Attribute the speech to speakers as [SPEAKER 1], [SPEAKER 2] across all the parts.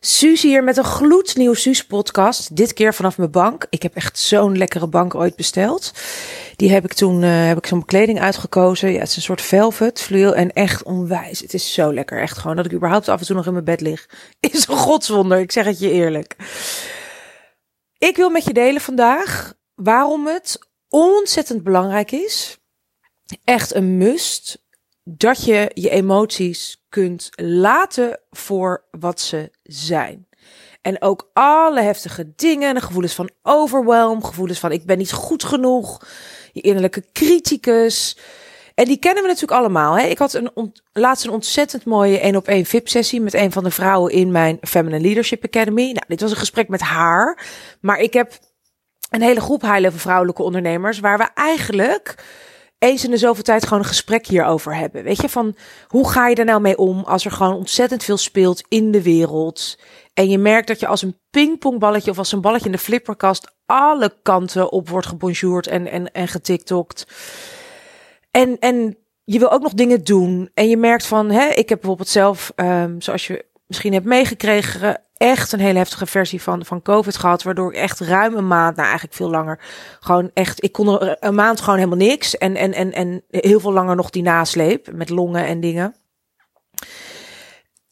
[SPEAKER 1] Suus hier met een gloednieuw Suus-podcast. Dit keer vanaf mijn bank. Ik heb echt zo'n lekkere bank ooit besteld. Die heb ik toen uh, heb ik zo'n kleding uitgekozen. Ja, het is een soort velvet, fluweel en echt onwijs. Het is zo lekker. Echt gewoon dat ik überhaupt af en toe nog in mijn bed lig. Is een godswonder. Ik zeg het je eerlijk. Ik wil met je delen vandaag waarom het ontzettend belangrijk is. Echt een must dat je je emoties kunt laten voor wat ze zijn. En ook alle heftige dingen, de gevoelens van overwhelm, gevoelens van ik ben niet goed genoeg, je innerlijke criticus. En die kennen we natuurlijk allemaal. Hè? Ik had een laatst een ontzettend mooie één op één VIP-sessie met een van de vrouwen in mijn Feminine Leadership Academy. Nou, dit was een gesprek met haar, maar ik heb een hele groep high-level vrouwelijke ondernemers waar we eigenlijk eens in de zoveel tijd gewoon een gesprek hierover hebben. Weet je, van hoe ga je er nou mee om als er gewoon ontzettend veel speelt in de wereld. En je merkt dat je als een pingpongballetje of als een balletje in de flipperkast alle kanten op wordt gebonjourd en, en, en getiktokt. En, en je wil ook nog dingen doen. En je merkt van, hè, ik heb bijvoorbeeld zelf, um, zoals je misschien hebt meegekregen, echt een hele heftige versie van, van COVID gehad. Waardoor ik echt ruim een maand, nou eigenlijk veel langer, gewoon echt, ik kon er een maand gewoon helemaal niks. En, en, en, en heel veel langer nog die nasleep met longen en dingen.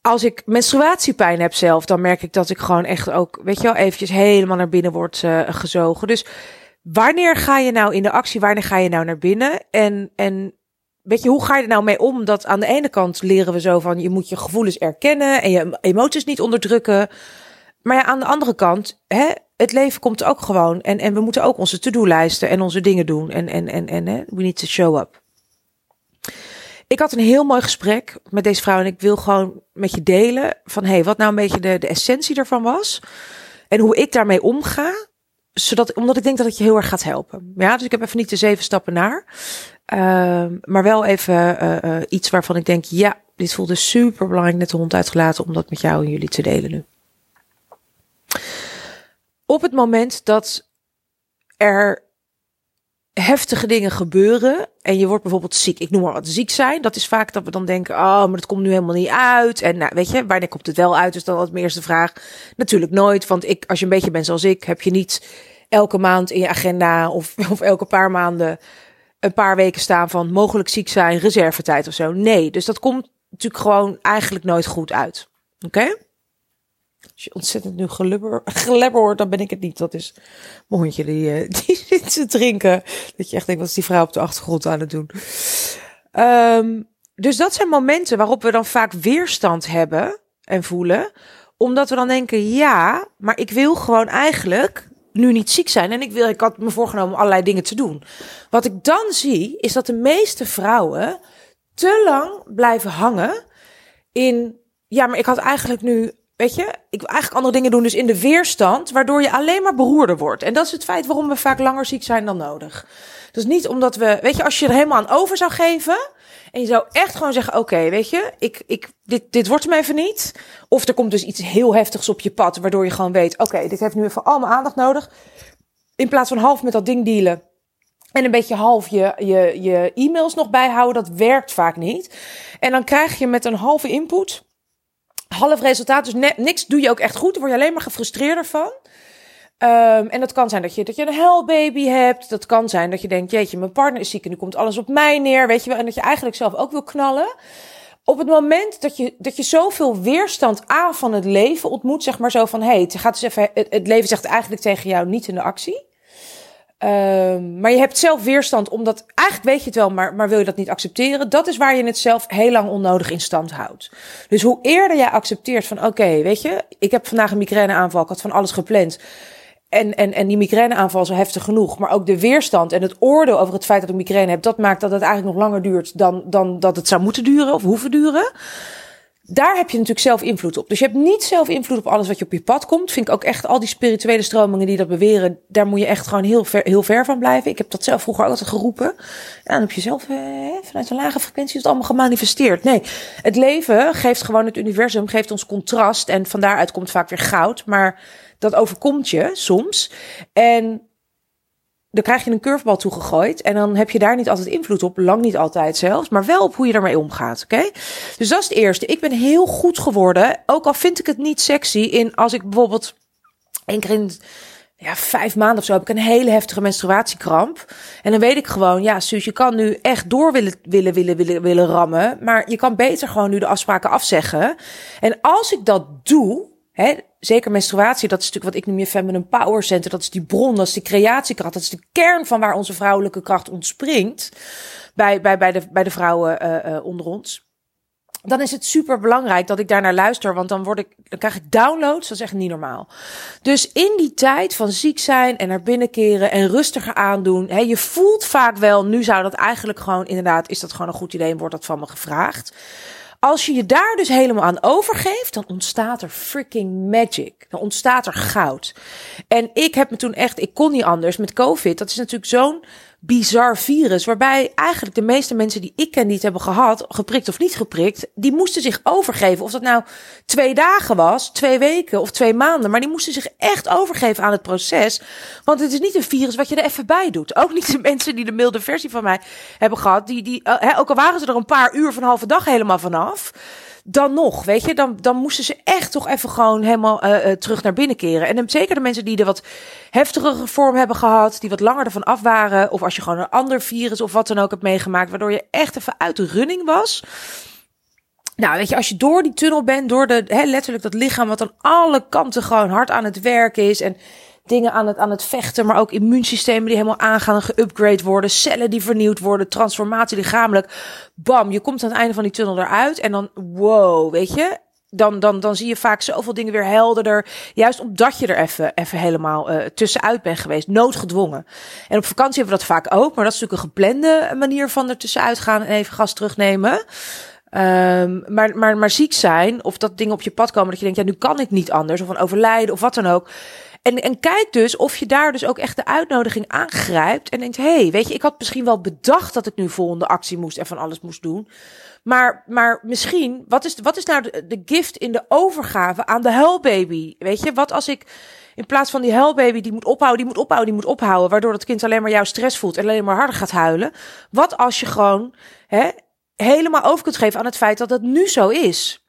[SPEAKER 1] Als ik menstruatiepijn heb zelf, dan merk ik dat ik gewoon echt ook, weet je wel, eventjes helemaal naar binnen word uh, gezogen. Dus wanneer ga je nou in de actie? Wanneer ga je nou naar binnen? En, en weet je, hoe ga je er nou mee om? Dat aan de ene kant leren we zo van je moet je gevoelens erkennen en je emoties niet onderdrukken. Maar ja, aan de andere kant, hè, het leven komt ook gewoon. En, en we moeten ook onze to-do-lijsten en onze dingen doen. En, en, en, en hè, we need to show up. Ik had een heel mooi gesprek met deze vrouw en ik wil gewoon met je delen van hey, wat nou een beetje de, de essentie ervan was. En hoe ik daarmee omga zodat, omdat ik denk dat het je heel erg gaat helpen. Ja, dus ik heb even niet de zeven stappen naar. Uh, maar wel even uh, uh, iets waarvan ik denk, ja, dit voelde super belangrijk net de hond uitgelaten om dat met jou en jullie te delen nu. Op het moment dat er heftige dingen gebeuren en je wordt bijvoorbeeld ziek, ik noem maar wat ziek zijn, dat is vaak dat we dan denken, oh, maar dat komt nu helemaal niet uit. En nou, weet je, wanneer komt het wel uit? Dus dan altijd mijn eerste vraag. Natuurlijk nooit, want ik, als je een beetje bent zoals ik, heb je niet elke maand in je agenda of, of elke paar maanden een paar weken staan van mogelijk ziek zijn, reservetijd of zo. Nee, dus dat komt natuurlijk gewoon eigenlijk nooit goed uit. Oké? Als je ontzettend nu gelubber, gelebber hoort, dan ben ik het niet. Dat is mijn hondje die, uh, die zit te drinken. Dat je echt denkt, wat is die vrouw op de achtergrond aan het doen? Um, dus dat zijn momenten waarop we dan vaak weerstand hebben en voelen. Omdat we dan denken, ja, maar ik wil gewoon eigenlijk nu niet ziek zijn. En ik, wil, ik had me voorgenomen allerlei dingen te doen. Wat ik dan zie, is dat de meeste vrouwen te lang blijven hangen in... Ja, maar ik had eigenlijk nu Weet je, ik wil eigenlijk andere dingen doen, dus in de weerstand, waardoor je alleen maar beroerder wordt. En dat is het feit waarom we vaak langer ziek zijn dan nodig. Dus niet omdat we, weet je, als je er helemaal aan over zou geven. En je zou echt gewoon zeggen: Oké, weet je, ik, ik, dit, dit wordt hem even niet. Of er komt dus iets heel heftigs op je pad, waardoor je gewoon weet: Oké, dit heeft nu even allemaal aandacht nodig. In plaats van half met dat ding dealen. En een beetje half je, je, je e-mails nog bijhouden, dat werkt vaak niet. En dan krijg je met een halve input half resultaat. Dus niks doe je ook echt goed. Word je alleen maar gefrustreerder van. Um, en dat kan zijn dat je, dat je een hellbaby hebt. Dat kan zijn dat je denkt, jeetje, mijn partner is ziek en nu komt alles op mij neer. Weet je wel. En dat je eigenlijk zelf ook wil knallen. Op het moment dat je, dat je zoveel weerstand aan van het leven ontmoet, zeg maar zo van, hé, hey, het gaat dus even, het, leven zegt eigenlijk tegen jou niet in de actie. Um, maar je hebt zelf weerstand, omdat eigenlijk weet je het wel, maar, maar wil je dat niet accepteren. Dat is waar je het zelf heel lang onnodig in stand houdt. Dus hoe eerder jij accepteert van, oké, weet je, ik heb vandaag een migraineaanval, ik had van alles gepland. En, en, en die migraineaanval is heftig genoeg. Maar ook de weerstand en het oordeel over het feit dat ik migraine heb, dat maakt dat het eigenlijk nog langer duurt dan, dan dat het zou moeten duren of hoeven duren daar heb je natuurlijk zelf invloed op. Dus je hebt niet zelf invloed op alles wat je op je pad komt. Vind ik ook echt al die spirituele stromingen die dat beweren, daar moet je echt gewoon heel ver, heel ver van blijven. Ik heb dat zelf vroeger altijd geroepen. En dan heb je zelf eh, vanuit een lage frequentie het allemaal gemanifesteerd. Nee, het leven geeft gewoon het universum, geeft ons contrast. En van daaruit komt vaak weer goud. Maar dat overkomt je soms. En dan krijg je een curveball toegegooid. En dan heb je daar niet altijd invloed op. Lang niet altijd zelfs. Maar wel op hoe je daarmee omgaat. Oké? Dus dat is het eerste. Ik ben heel goed geworden. Ook al vind ik het niet sexy. In als ik bijvoorbeeld één keer in ja, vijf maanden of zo heb ik een hele heftige menstruatiekramp. En dan weet ik gewoon, ja, Suus, je kan nu echt door willen, willen, willen, willen, willen rammen. Maar je kan beter gewoon nu de afspraken afzeggen. En als ik dat doe, hè, zeker menstruatie, dat is natuurlijk wat ik noem je feminine power center. Dat is die bron, dat is die creatiekracht. Dat is de kern van waar onze vrouwelijke kracht ontspringt. Bij, bij, bij, de, bij de vrouwen uh, onder ons dan is het super belangrijk dat ik daar naar luister, want dan word ik, dan krijg ik downloads, dat is echt niet normaal. Dus in die tijd van ziek zijn en naar binnen keren en rustiger aandoen, hè, je voelt vaak wel, nu zou dat eigenlijk gewoon, inderdaad, is dat gewoon een goed idee en wordt dat van me gevraagd. Als je je daar dus helemaal aan overgeeft, dan ontstaat er freaking magic. Dan ontstaat er goud. En ik heb me toen echt, ik kon niet anders met COVID. Dat is natuurlijk zo'n bizar virus. Waarbij eigenlijk de meeste mensen die ik ken die het hebben gehad, geprikt of niet geprikt, die moesten zich overgeven. Of dat nou twee dagen was, twee weken of twee maanden. Maar die moesten zich echt overgeven aan het proces. Want het is niet een virus wat je er even bij doet. Ook niet de mensen die de milde versie van mij hebben gehad. Die, die, uh, ook al waren ze er een paar uur van halve dag helemaal vanaf dan nog, weet je, dan, dan moesten ze echt toch even gewoon helemaal uh, uh, terug naar binnen keren. En zeker de mensen die er wat heftigere vorm hebben gehad, die wat langer ervan af waren, of als je gewoon een ander virus of wat dan ook hebt meegemaakt, waardoor je echt even uit de running was. Nou, weet je, als je door die tunnel bent, door de, hè, letterlijk dat lichaam wat aan alle kanten gewoon hard aan het werken is en dingen aan het, aan het vechten, maar ook immuunsystemen die helemaal aangaan en geupgrade worden, cellen die vernieuwd worden, transformatie lichamelijk. Bam, je komt aan het einde van die tunnel eruit en dan, wow, weet je, dan, dan, dan zie je vaak zoveel dingen weer helderder. Juist omdat je er even, even helemaal uh, tussenuit bent geweest. Noodgedwongen. En op vakantie hebben we dat vaak ook. Maar dat is natuurlijk een geplande manier van er tussenuit gaan en even gas terugnemen. Um, maar, maar, maar ziek zijn, of dat dingen op je pad komen dat je denkt, ja, nu kan ik niet anders, of een overlijden, of wat dan ook. En, en kijk dus of je daar dus ook echt de uitnodiging aangrijpt. En denkt, hé, hey, weet je, ik had misschien wel bedacht dat ik nu volgende actie moest en van alles moest doen. Maar, maar misschien, wat is, wat is nou de, gift in de overgave aan de huilbaby? Weet je, wat als ik in plaats van die huilbaby die moet ophouden, die moet ophouden, die moet ophouden, waardoor dat kind alleen maar jouw stress voelt en alleen maar harder gaat huilen. Wat als je gewoon hè, helemaal over kunt geven aan het feit dat het nu zo is?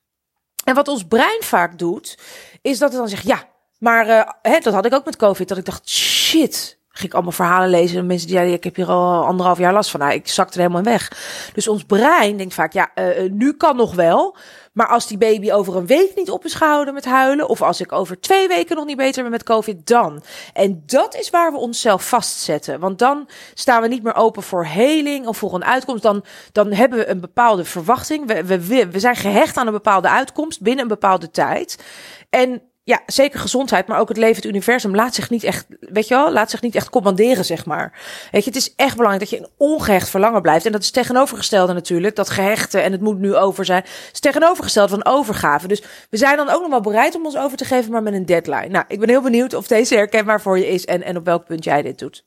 [SPEAKER 1] En wat ons brein vaak doet, is dat het dan zegt, ja, maar uh, hè, dat had ik ook met COVID. Dat ik dacht, shit. Ging ik allemaal verhalen lezen. En mensen die zeiden, ik heb hier al anderhalf jaar last van. Nou, ik zakte er helemaal weg. Dus ons brein denkt vaak, ja, uh, nu kan nog wel. Maar als die baby over een week niet op is gehouden met huilen. Of als ik over twee weken nog niet beter ben met COVID, dan. En dat is waar we onszelf vastzetten. Want dan staan we niet meer open voor heling of voor een uitkomst. Dan, dan hebben we een bepaalde verwachting. We, we, we zijn gehecht aan een bepaalde uitkomst binnen een bepaalde tijd. En ja, zeker gezondheid, maar ook het leven, het universum laat zich niet echt, weet je wel, laat zich niet echt commanderen, zeg maar. Weet je, het is echt belangrijk dat je een ongehecht verlangen blijft. En dat is tegenovergestelde natuurlijk, dat gehechte en het moet nu over zijn, is tegenovergesteld van overgave. Dus we zijn dan ook nog wel bereid om ons over te geven, maar met een deadline. Nou, ik ben heel benieuwd of deze herkenbaar voor je is en, en op welk punt jij dit doet.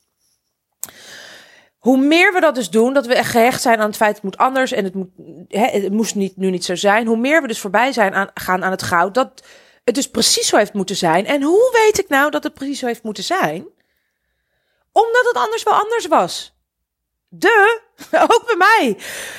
[SPEAKER 1] Hoe meer we dat dus doen, dat we echt gehecht zijn aan het feit het moet anders en het, moet, hè, het moest niet, nu niet zo zijn. Hoe meer we dus voorbij zijn aan, gaan aan het goud, dat het dus precies zo heeft moeten zijn. En hoe weet ik nou dat het precies zo heeft moeten zijn? Omdat het anders wel anders was. De, ook bij mij.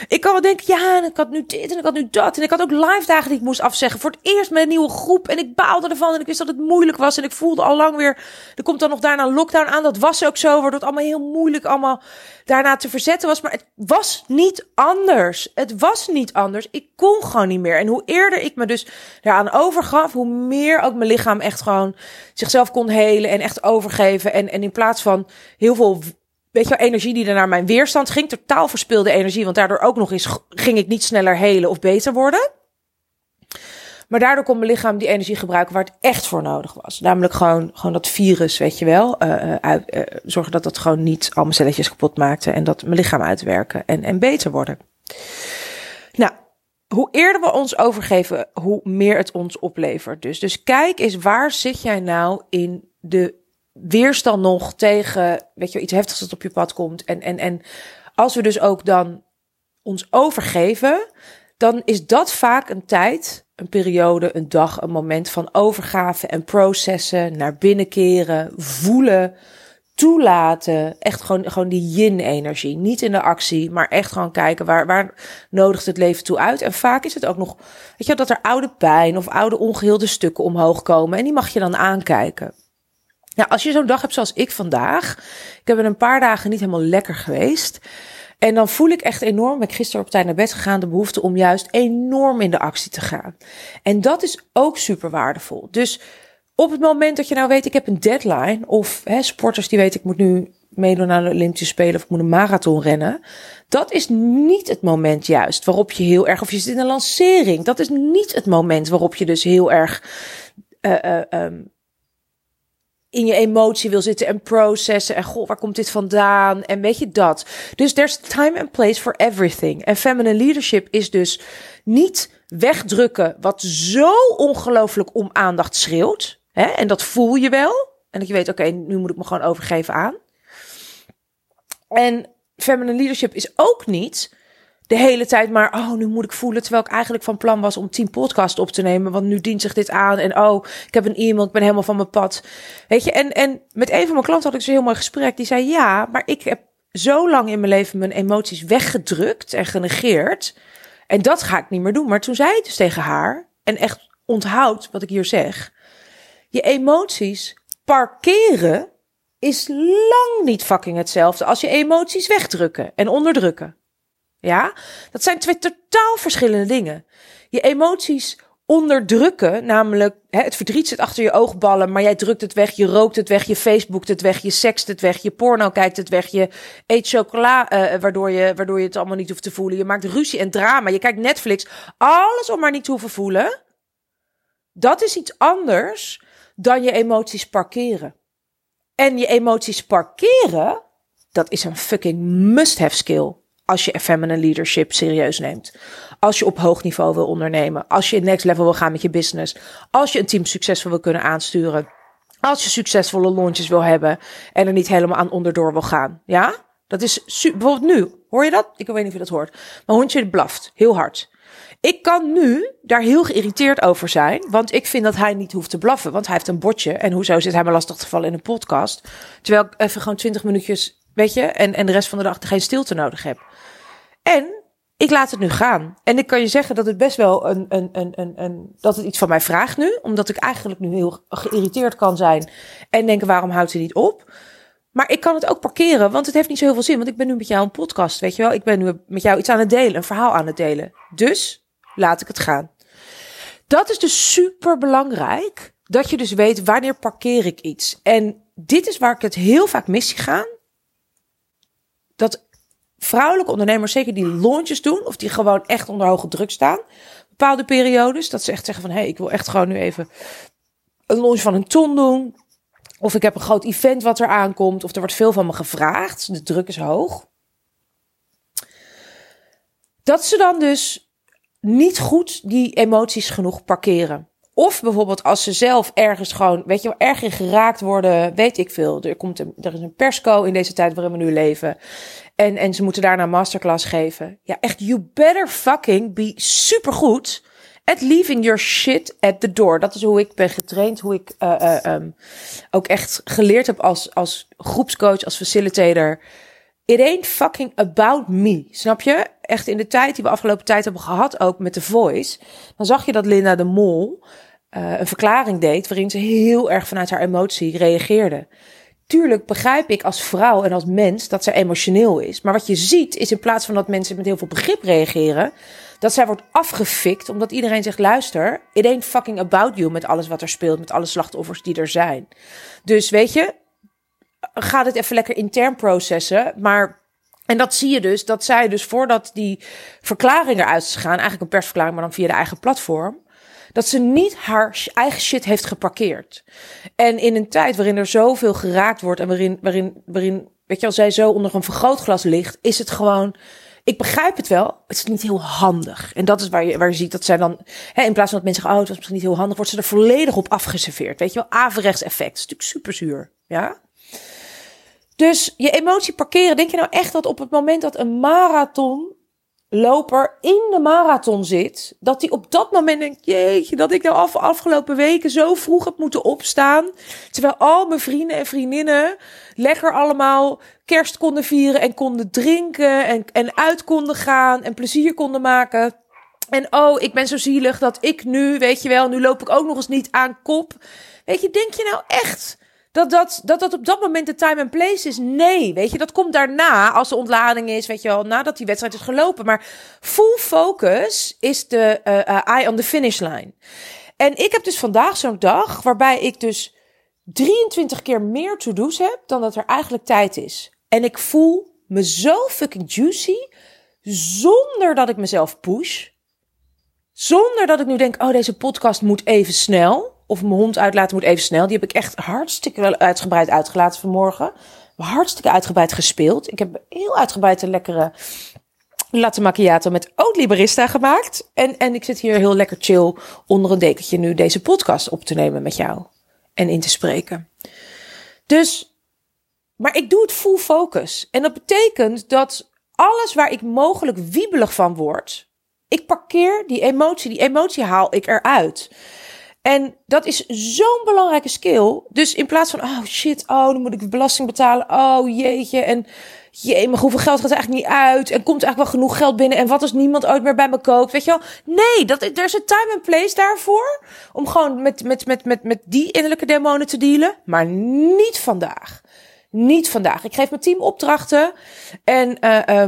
[SPEAKER 1] Ik kan wel denken, ja, en ik had nu dit en ik had nu dat. En ik had ook live dagen die ik moest afzeggen. Voor het eerst met een nieuwe groep. En ik baalde ervan en ik wist dat het moeilijk was. En ik voelde al lang weer, er komt dan nog daarna een lockdown aan. Dat was ook zo, waardoor het allemaal heel moeilijk allemaal daarna te verzetten was. Maar het was niet anders. Het was niet anders. Ik kon gewoon niet meer. En hoe eerder ik me dus daaraan overgaf, hoe meer ook mijn lichaam echt gewoon zichzelf kon helen en echt overgeven. En, en in plaats van heel veel weet je wel, energie die er naar mijn weerstand ging. Totaal verspilde energie, want daardoor ook nog eens ging ik niet sneller helen of beter worden. Maar daardoor kon mijn lichaam die energie gebruiken waar het echt voor nodig was. Namelijk gewoon, gewoon dat virus, weet je wel. Uh, zorgen dat dat gewoon niet al mijn celletjes kapot maakte. En dat mijn lichaam uitwerken en, en beter worden. Nou, hoe eerder we ons overgeven, hoe meer het ons oplevert. Dus, dus kijk eens, waar zit jij nou in de weerstand nog tegen, weet je, iets heftigs dat op je pad komt. En, en, en als we dus ook dan ons overgeven, dan is dat vaak een tijd, een periode, een dag, een moment van overgave en processen, naar binnenkeren, voelen, toelaten. Echt gewoon, gewoon die yin-energie. Niet in de actie, maar echt gewoon kijken waar, waar nodigt het leven toe uit. En vaak is het ook nog, weet je, dat er oude pijn of oude ongeheelde stukken omhoog komen. En die mag je dan aankijken. Nou, als je zo'n dag hebt zoals ik vandaag. Ik heb een paar dagen niet helemaal lekker geweest. En dan voel ik echt enorm, ben ik gisteren op tijd naar bed gegaan, de behoefte om juist enorm in de actie te gaan. En dat is ook super waardevol. Dus op het moment dat je nou weet, ik heb een deadline, of hè, sporters die weten, ik moet nu meedoen aan de Olympische Spelen of ik moet een marathon rennen. Dat is niet het moment juist waarop je heel erg, of je zit in een lancering. Dat is niet het moment waarop je dus heel erg uh, uh, um, in je emotie wil zitten en processen. En goh, waar komt dit vandaan? En weet je dat? Dus there's time and place for everything. En feminine leadership is dus niet wegdrukken wat zo ongelooflijk om aandacht schreeuwt. Hè? En dat voel je wel. En dat je weet, oké, nu moet ik me gewoon overgeven aan. En feminine leadership is ook niet de hele tijd maar, oh, nu moet ik voelen. Terwijl ik eigenlijk van plan was om tien podcasts op te nemen. Want nu dient zich dit aan. En oh, ik heb een e-mail, ik ben helemaal van mijn pad. Weet je, en, en met een van mijn klanten had ik zo'n heel mooi gesprek. Die zei, ja, maar ik heb zo lang in mijn leven mijn emoties weggedrukt en genegeerd. En dat ga ik niet meer doen. Maar toen zei ik dus tegen haar, en echt onthoud wat ik hier zeg. Je emoties parkeren is lang niet fucking hetzelfde als je emoties wegdrukken en onderdrukken. Ja, dat zijn twee totaal verschillende dingen. Je emoties onderdrukken, namelijk hè, het verdriet zit achter je oogballen, maar jij drukt het weg, je rookt het weg, je Facebookt het weg, je sext het weg, je porno kijkt het weg, je eet chocola, uh, waardoor, je, waardoor je het allemaal niet hoeft te voelen. Je maakt ruzie en drama, je kijkt Netflix, alles om maar niet te hoeven voelen. Dat is iets anders dan je emoties parkeren. En je emoties parkeren, dat is een fucking must-have skill als je feminine leadership serieus neemt. Als je op hoog niveau wil ondernemen. Als je next level wil gaan met je business. Als je een team succesvol wil kunnen aansturen. Als je succesvolle launches wil hebben en er niet helemaal aan onderdoor wil gaan. Ja? Dat is bijvoorbeeld nu. Hoor je dat? Ik weet niet of je dat hoort. Mijn hondje blaft heel hard. Ik kan nu daar heel geïrriteerd over zijn, want ik vind dat hij niet hoeft te blaffen, want hij heeft een bordje. En hoezo zit hij me lastig te vallen in een podcast? Terwijl ik even gewoon 20 minuutjes, weet je, en, en de rest van de dag geen stilte nodig heb. En ik laat het nu gaan. En ik kan je zeggen dat het best wel een, een, een, een, een dat het iets van mij vraagt nu, omdat ik eigenlijk nu heel geïrriteerd kan zijn en denken waarom houdt ze niet op? Maar ik kan het ook parkeren, want het heeft niet zo heel veel zin. Want ik ben nu met jou een podcast, weet je wel. Ik ben nu met jou iets aan het delen, een verhaal aan het delen. Dus laat ik het gaan. Dat is dus super belangrijk. Dat je dus weet wanneer parkeer ik iets. En dit is waar ik het heel vaak mis gaan. Dat vrouwelijke ondernemers, zeker die launches doen, of die gewoon echt onder hoge druk staan, bepaalde periodes, dat ze echt zeggen van, hé, hey, ik wil echt gewoon nu even een launch van een ton doen. Of ik heb een groot event wat er aankomt, of er wordt veel van me gevraagd, de druk is hoog. Dat ze dan dus niet goed die emoties genoeg parkeren. Of bijvoorbeeld als ze zelf ergens gewoon, weet je erg in geraakt worden, weet ik veel. Er, komt een, er is een persco in deze tijd waarin we nu leven. En, en ze moeten daarna een masterclass geven. Ja, echt, you better fucking be supergoed at leaving your shit at the door. Dat is hoe ik ben getraind, hoe ik uh, uh, um, ook echt geleerd heb als, als groepscoach, als facilitator. It ain't fucking about me. Snap je? Echt in de tijd die we afgelopen tijd hebben gehad, ook met The Voice. Dan zag je dat Linda de Mol uh, een verklaring deed waarin ze heel erg vanuit haar emotie reageerde. Tuurlijk begrijp ik als vrouw en als mens dat zij emotioneel is. Maar wat je ziet is in plaats van dat mensen met heel veel begrip reageren, dat zij wordt afgefikt omdat iedereen zegt: luister, it ain't fucking about you met alles wat er speelt, met alle slachtoffers die er zijn. Dus weet je, ga het even lekker intern processen. Maar en dat zie je dus, dat zij dus voordat die verklaring eruit is eigenlijk een persverklaring, maar dan via de eigen platform, dat ze niet haar eigen shit heeft geparkeerd. En in een tijd waarin er zoveel geraakt wordt en waarin, waarin, waarin, weet je, als zij zo onder een vergrootglas ligt, is het gewoon. Ik begrijp het wel, het is niet heel handig. En dat is waar je, waar je ziet dat zij dan, hè, in plaats van dat mensen zeggen, oh, het was misschien niet heel handig, wordt ze er volledig op afgeserveerd. Weet je wel, averechts effect. Dat is natuurlijk super zuur. Ja. Dus je emotie parkeren, denk je nou echt dat op het moment dat een marathon loper in de marathon zit, dat die op dat moment denkt, jeetje, dat ik nou af, afgelopen weken zo vroeg heb moeten opstaan. Terwijl al mijn vrienden en vriendinnen lekker allemaal kerst konden vieren en konden drinken en, en uit konden gaan en plezier konden maken. En oh, ik ben zo zielig dat ik nu, weet je wel, nu loop ik ook nog eens niet aan kop. Weet je, denk je nou echt dat dat, dat dat op dat moment de time and place is? Nee, weet je, dat komt daarna als de ontlading is, weet je wel, nadat die wedstrijd is gelopen. Maar full focus is de uh, eye on the finish line. En ik heb dus vandaag zo'n dag waarbij ik dus 23 keer meer to-do's heb dan dat er eigenlijk tijd is. En ik voel me zo fucking juicy zonder dat ik mezelf push. Zonder dat ik nu denk, oh, deze podcast moet even snel. Of mijn hond uitlaten moet even snel. Die heb ik echt hartstikke wel uitgebreid uitgelaten vanmorgen. Hartstikke uitgebreid gespeeld. Ik heb heel uitgebreid een lekkere latte macchiato met oat barista gemaakt. En, en ik zit hier heel lekker chill onder een dekentje nu deze podcast op te nemen met jou. En in te spreken. Dus, maar ik doe het full focus. En dat betekent dat alles waar ik mogelijk wiebelig van word, ik parkeer die emotie, die emotie haal ik eruit. En dat is zo'n belangrijke skill. Dus in plaats van, oh shit, oh, dan moet ik belasting betalen. Oh jeetje, en jee, maar hoeveel geld gaat er eigenlijk niet uit? En komt er eigenlijk wel genoeg geld binnen? En wat als niemand ooit meer bij me koopt? Weet je wel? Nee, dat, er is een time and place daarvoor. Om gewoon met, met, met, met, met die innerlijke demonen te dealen. Maar niet vandaag. Niet vandaag. Ik geef mijn team opdrachten. En uh,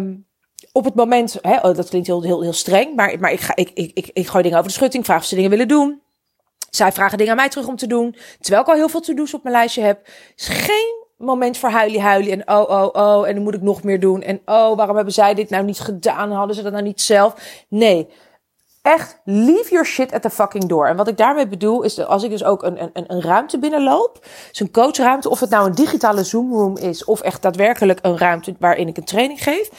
[SPEAKER 1] op het moment, hè, oh, dat klinkt heel, heel, heel streng, maar, maar ik, ga, ik, ik, ik, ik gooi dingen over de schutting, vraag of ze dingen willen doen. Zij vragen dingen aan mij terug om te doen. Terwijl ik al heel veel to-do's op mijn lijstje heb. Is geen moment voor huilie huilie en oh oh oh en dan moet ik nog meer doen en oh waarom hebben zij dit nou niet gedaan hadden ze dat nou niet zelf nee echt leave your shit at the fucking door. En wat ik daarmee bedoel is dat als ik dus ook een, een, een ruimte binnenloop, dus een coachruimte, of het nou een digitale Zoom room is of echt daadwerkelijk een ruimte waarin ik een training geef,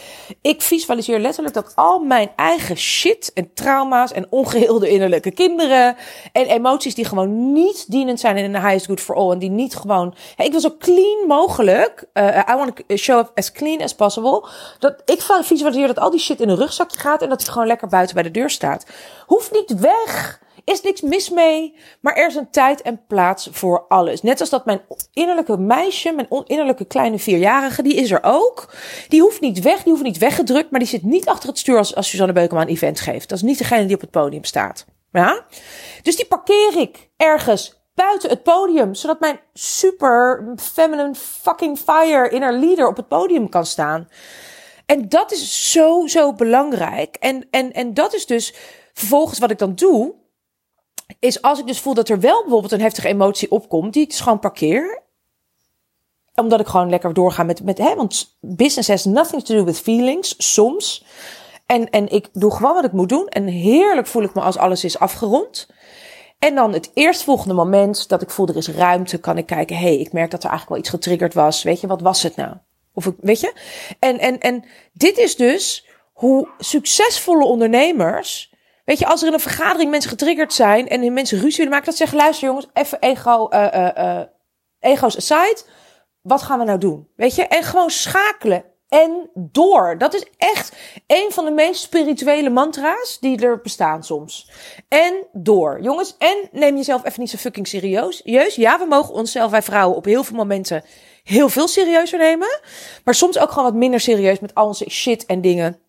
[SPEAKER 1] ik visualiseer letterlijk dat al mijn eigen shit en trauma's en ongeheelde innerlijke kinderen en emoties die gewoon niet dienend zijn in de highest good for all en die niet gewoon, ik wil zo clean mogelijk, uh, I want to show up as clean as possible, dat ik visualiseer dat al die shit in een rugzakje gaat en dat hij gewoon lekker buiten bij de deur staat. Hoeft niet weg. Is niks mis mee. Maar er is een tijd en plaats voor alles. Net als dat mijn innerlijke meisje, mijn innerlijke kleine vierjarige, die is er ook. Die hoeft niet weg, die hoeft niet weggedrukt. Maar die zit niet achter het stuur als, Suzanne Beukema een event geeft. Dat is niet degene die op het podium staat. Ja? Dus die parkeer ik ergens buiten het podium. Zodat mijn super feminine fucking fire inner leader op het podium kan staan. En dat is zo, zo belangrijk. En, en, en dat is dus Vervolgens wat ik dan doe, is als ik dus voel dat er wel bijvoorbeeld een heftige emotie opkomt, die ik dus gewoon parkeer. Omdat ik gewoon lekker doorga met, met hè, want business has nothing to do with feelings, soms. En, en ik doe gewoon wat ik moet doen. En heerlijk voel ik me als alles is afgerond. En dan het eerstvolgende moment dat ik voel er is ruimte, kan ik kijken, hé, hey, ik merk dat er eigenlijk wel iets getriggerd was. Weet je, wat was het nou? Of ik, weet je? En, en, en dit is dus hoe succesvolle ondernemers Weet je, als er in een vergadering mensen getriggerd zijn en mensen ruzie willen maken, dat zeggen: luister jongens, even ego, uh, uh, ego's aside. Wat gaan we nou doen? Weet je, en gewoon schakelen en door. Dat is echt een van de meest spirituele mantra's die er bestaan soms. En door. Jongens, en neem jezelf even niet zo fucking serieus. Jeus, ja, we mogen onszelf, wij vrouwen, op heel veel momenten heel veel serieuzer nemen. Maar soms ook gewoon wat minder serieus met al onze shit en dingen.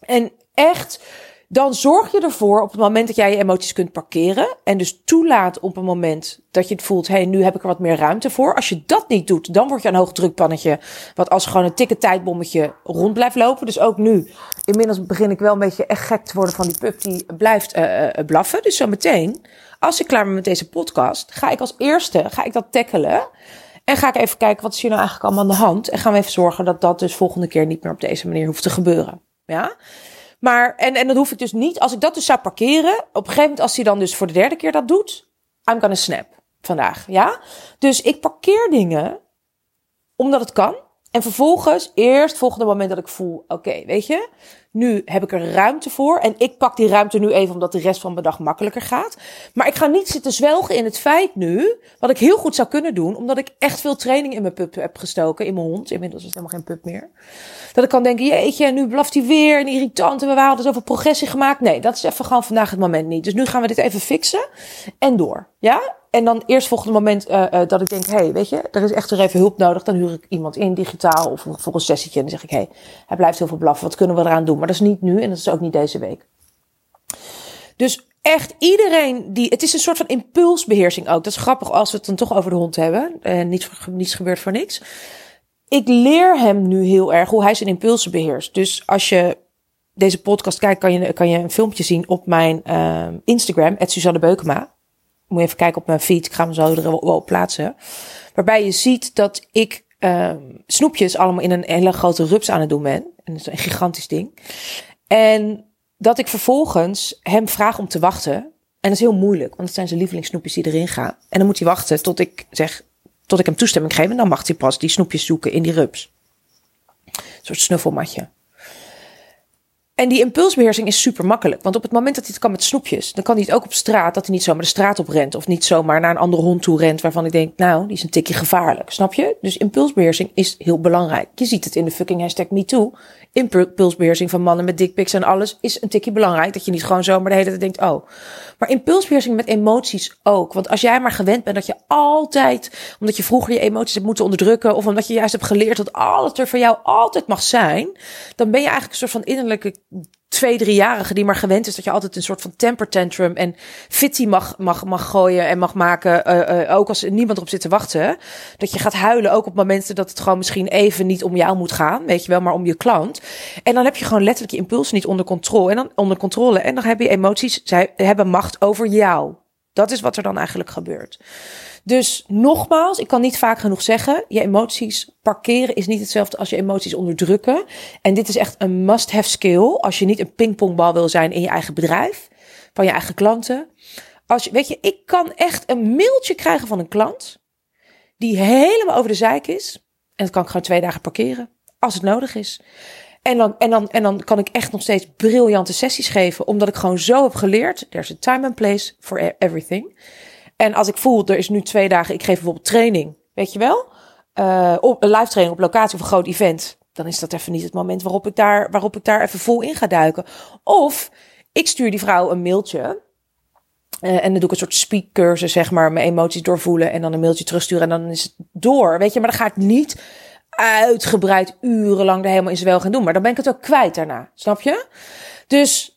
[SPEAKER 1] En echt dan zorg je ervoor op het moment dat jij je emoties kunt parkeren. En dus toelaat op een moment dat je het voelt, hé, hey, nu heb ik er wat meer ruimte voor. Als je dat niet doet, dan word je een hoogdrukpannetje. Wat als gewoon een tikke tijdbommetje rond blijft lopen. Dus ook nu, inmiddels begin ik wel een beetje echt gek te worden van die pup die blijft uh, blaffen. Dus zo meteen, als ik klaar ben met deze podcast, ga ik als eerste, ga ik dat tackelen. En ga ik even kijken, wat is hier nou eigenlijk allemaal aan de hand? En gaan we even zorgen dat dat dus volgende keer niet meer op deze manier hoeft te gebeuren. Ja? Maar, en, en dan hoef ik dus niet, als ik dat dus zou parkeren, op een gegeven moment als hij dan dus voor de derde keer dat doet, I'm gonna snap vandaag, ja? Dus ik parkeer dingen omdat het kan. En vervolgens, eerst volgende moment dat ik voel, oké, weet je, nu heb ik er ruimte voor. En ik pak die ruimte nu even omdat de rest van mijn dag makkelijker gaat. Maar ik ga niet zitten zwelgen in het feit nu, wat ik heel goed zou kunnen doen, omdat ik echt veel training in mijn pup heb gestoken, in mijn hond. Inmiddels is het helemaal geen pup meer. Dat ik kan denken, jeetje, nu blaft hij weer en irritant en we hadden zoveel progressie gemaakt. Nee, dat is even gewoon vandaag het moment niet. Dus nu gaan we dit even fixen en door. Ja? En dan eerst volgende moment uh, uh, dat ik denk, hé, hey, weet je, er is echt even hulp nodig. Dan huur ik iemand in, digitaal of voor een sessietje. En dan zeg ik, hé, hey, hij blijft heel veel blaffen. Wat kunnen we eraan doen? Maar dat is niet nu en dat is ook niet deze week. Dus echt iedereen die. Het is een soort van impulsbeheersing ook. Dat is grappig als we het dan toch over de hond hebben. En niets, niets gebeurt voor niks. Ik leer hem nu heel erg hoe hij zijn impulsen beheerst. Dus als je deze podcast kijkt, kan je, kan je een filmpje zien op mijn uh, Instagram, Suzanne Beukema moet even kijken op mijn feed. Ik ga hem zo er wel plaatsen. Waarbij je ziet dat ik uh, snoepjes allemaal in een hele grote rups aan het doen ben. En dat is een gigantisch ding. En dat ik vervolgens hem vraag om te wachten. En dat is heel moeilijk, want het zijn zijn lievelingssnoepjes die erin gaan. En dan moet hij wachten tot ik zeg, tot ik hem toestemming geef. En dan mag hij pas die snoepjes zoeken in die rups. Soort snuffelmatje. En die impulsbeheersing is super makkelijk. Want op het moment dat hij het kan met snoepjes, dan kan hij het ook op straat. Dat hij niet zomaar de straat op rent. Of niet zomaar naar een andere hond toe rent. Waarvan ik denk, nou, die is een tikje gevaarlijk. Snap je? Dus impulsbeheersing is heel belangrijk. Je ziet het in de fucking hashtag MeToo. Impulsbeheersing van mannen met dickpics en alles is een tikje belangrijk. Dat je niet gewoon zomaar de hele tijd denkt, oh. Maar impulsbeheersing met emoties ook. Want als jij maar gewend bent dat je altijd, omdat je vroeger je emoties hebt moeten onderdrukken. Of omdat je juist hebt geleerd dat alles er voor jou altijd mag zijn. Dan ben je eigenlijk een soort van innerlijke twee, driejarige die maar gewend is dat je altijd een soort van temper tantrum en fitty mag, mag, mag gooien en mag maken. Uh, uh, ook als niemand erop zit te wachten. Dat je gaat huilen ook op momenten dat het gewoon misschien even niet om jou moet gaan. Weet je wel, maar om je klant. En dan heb je gewoon letterlijk je impulsen niet onder controle. En dan onder controle. En dan heb je emoties. Zij hebben macht over jou. Dat is wat er dan eigenlijk gebeurt. Dus nogmaals, ik kan niet vaak genoeg zeggen, je emoties parkeren is niet hetzelfde als je emoties onderdrukken. En dit is echt een must-have skill als je niet een pingpongbal wil zijn in je eigen bedrijf, van je eigen klanten. Als je, weet je, ik kan echt een mailtje krijgen van een klant die helemaal over de zeik is. En dat kan ik gewoon twee dagen parkeren, als het nodig is. En dan, en, dan, en dan kan ik echt nog steeds briljante sessies geven, omdat ik gewoon zo heb geleerd. There's a time and place for e-, everything. En als ik voel, er is nu twee dagen, ik geef bijvoorbeeld training, weet je wel? Uh, op, een live training op locatie of een groot event. Dan is dat even niet het moment waarop ik daar, waarop ik daar even vol in ga duiken. Of ik stuur die vrouw een mailtje. Uh, en dan doe ik een soort speakcursus, zeg maar, mijn emoties doorvoelen. En dan een mailtje terugsturen en dan is het door. Weet je, maar dan ga ik niet uitgebreid urenlang er helemaal in zijn wel gaan doen. Maar dan ben ik het ook kwijt daarna. Snap je? Dus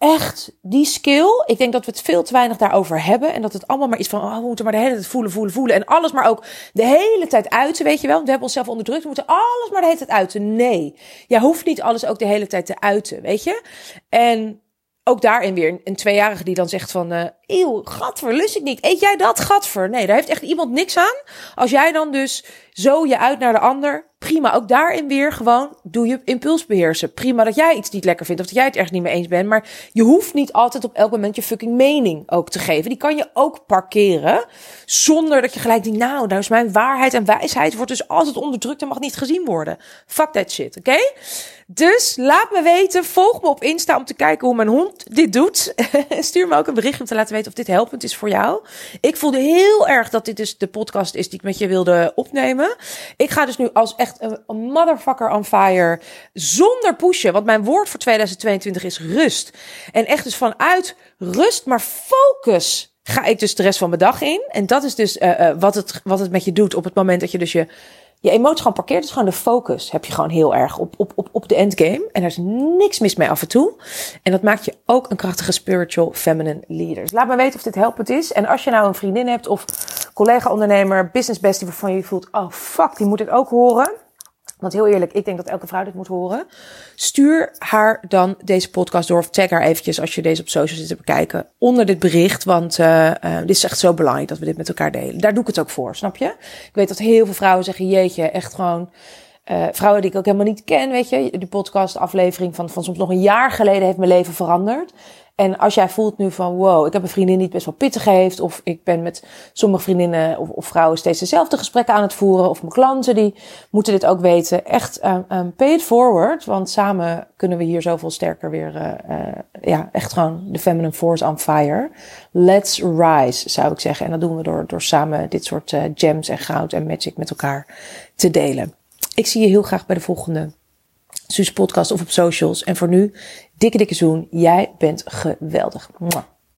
[SPEAKER 1] echt die skill. Ik denk dat we het veel te weinig daarover hebben. En dat het allemaal maar iets van, oh, we moeten maar de hele tijd voelen, voelen, voelen. En alles maar ook de hele tijd uiten, weet je wel. We hebben onszelf onderdrukt. We moeten alles maar de hele tijd uiten. Nee, jij hoeft niet alles ook de hele tijd te uiten, weet je. En ook daarin weer een tweejarige die dan zegt van... Uh, eeuw, gatver, lust ik niet. Eet jij dat, gatver? Nee, daar heeft echt iemand niks aan. Als jij dan dus zo je uit naar de ander... Prima, ook daarin weer gewoon doe je impuls beheersen. Prima dat jij iets niet lekker vindt of dat jij het echt niet mee eens bent. Maar je hoeft niet altijd op elk moment je fucking mening ook te geven. Die kan je ook parkeren. Zonder dat je gelijk denkt, nou, nou is mijn waarheid en wijsheid wordt dus altijd onderdrukt en mag niet gezien worden. Fuck that shit, oké? Dus laat me weten, volg me op Insta om te kijken hoe mijn hond dit doet. Stuur me ook een bericht om te laten weten of dit helpend is voor jou. Ik voelde heel erg dat dit dus de podcast is die ik met je wilde opnemen. Ik ga dus nu als echt een motherfucker on fire, zonder pushen, want mijn woord voor 2022 is rust. En echt dus vanuit rust, maar focus ga ik dus de rest van mijn dag in. En dat is dus uh, uh, wat, het, wat het met je doet op het moment dat je dus je je emotie gewoon parkeert. Dus gewoon de focus heb je gewoon heel erg op, op, op, op de endgame. En er is niks mis mee af en toe. En dat maakt je ook een krachtige spiritual feminine leader. Dus laat me weten of dit helpend is. En als je nou een vriendin hebt of collega-ondernemer, business bestie waarvan je voelt, oh fuck, die moet ik ook horen. Want heel eerlijk, ik denk dat elke vrouw dit moet horen. Stuur haar dan deze podcast door. Of tag haar eventjes als je deze op social zit te bekijken. Onder dit bericht. Want uh, dit is echt zo belangrijk dat we dit met elkaar delen. Daar doe ik het ook voor, snap je? Ik weet dat heel veel vrouwen zeggen, jeetje, echt gewoon... Uh, vrouwen die ik ook helemaal niet ken, weet je. Die podcast aflevering van, van soms nog een jaar geleden heeft mijn leven veranderd. En als jij voelt nu van, wow, ik heb een vriendin die het best wel pittig heeft. Of ik ben met sommige vriendinnen of, vrouwen steeds dezelfde gesprekken aan het voeren. Of mijn klanten die moeten dit ook weten. Echt, um, pay it forward. Want samen kunnen we hier zoveel sterker weer, uh, uh, ja, echt gewoon de feminine force on fire. Let's rise, zou ik zeggen. En dat doen we door, door samen dit soort gems en goud en magic met elkaar te delen. Ik zie je heel graag bij de volgende Suus podcast of op socials. En voor nu, dikke dikke zoen. Jij bent geweldig.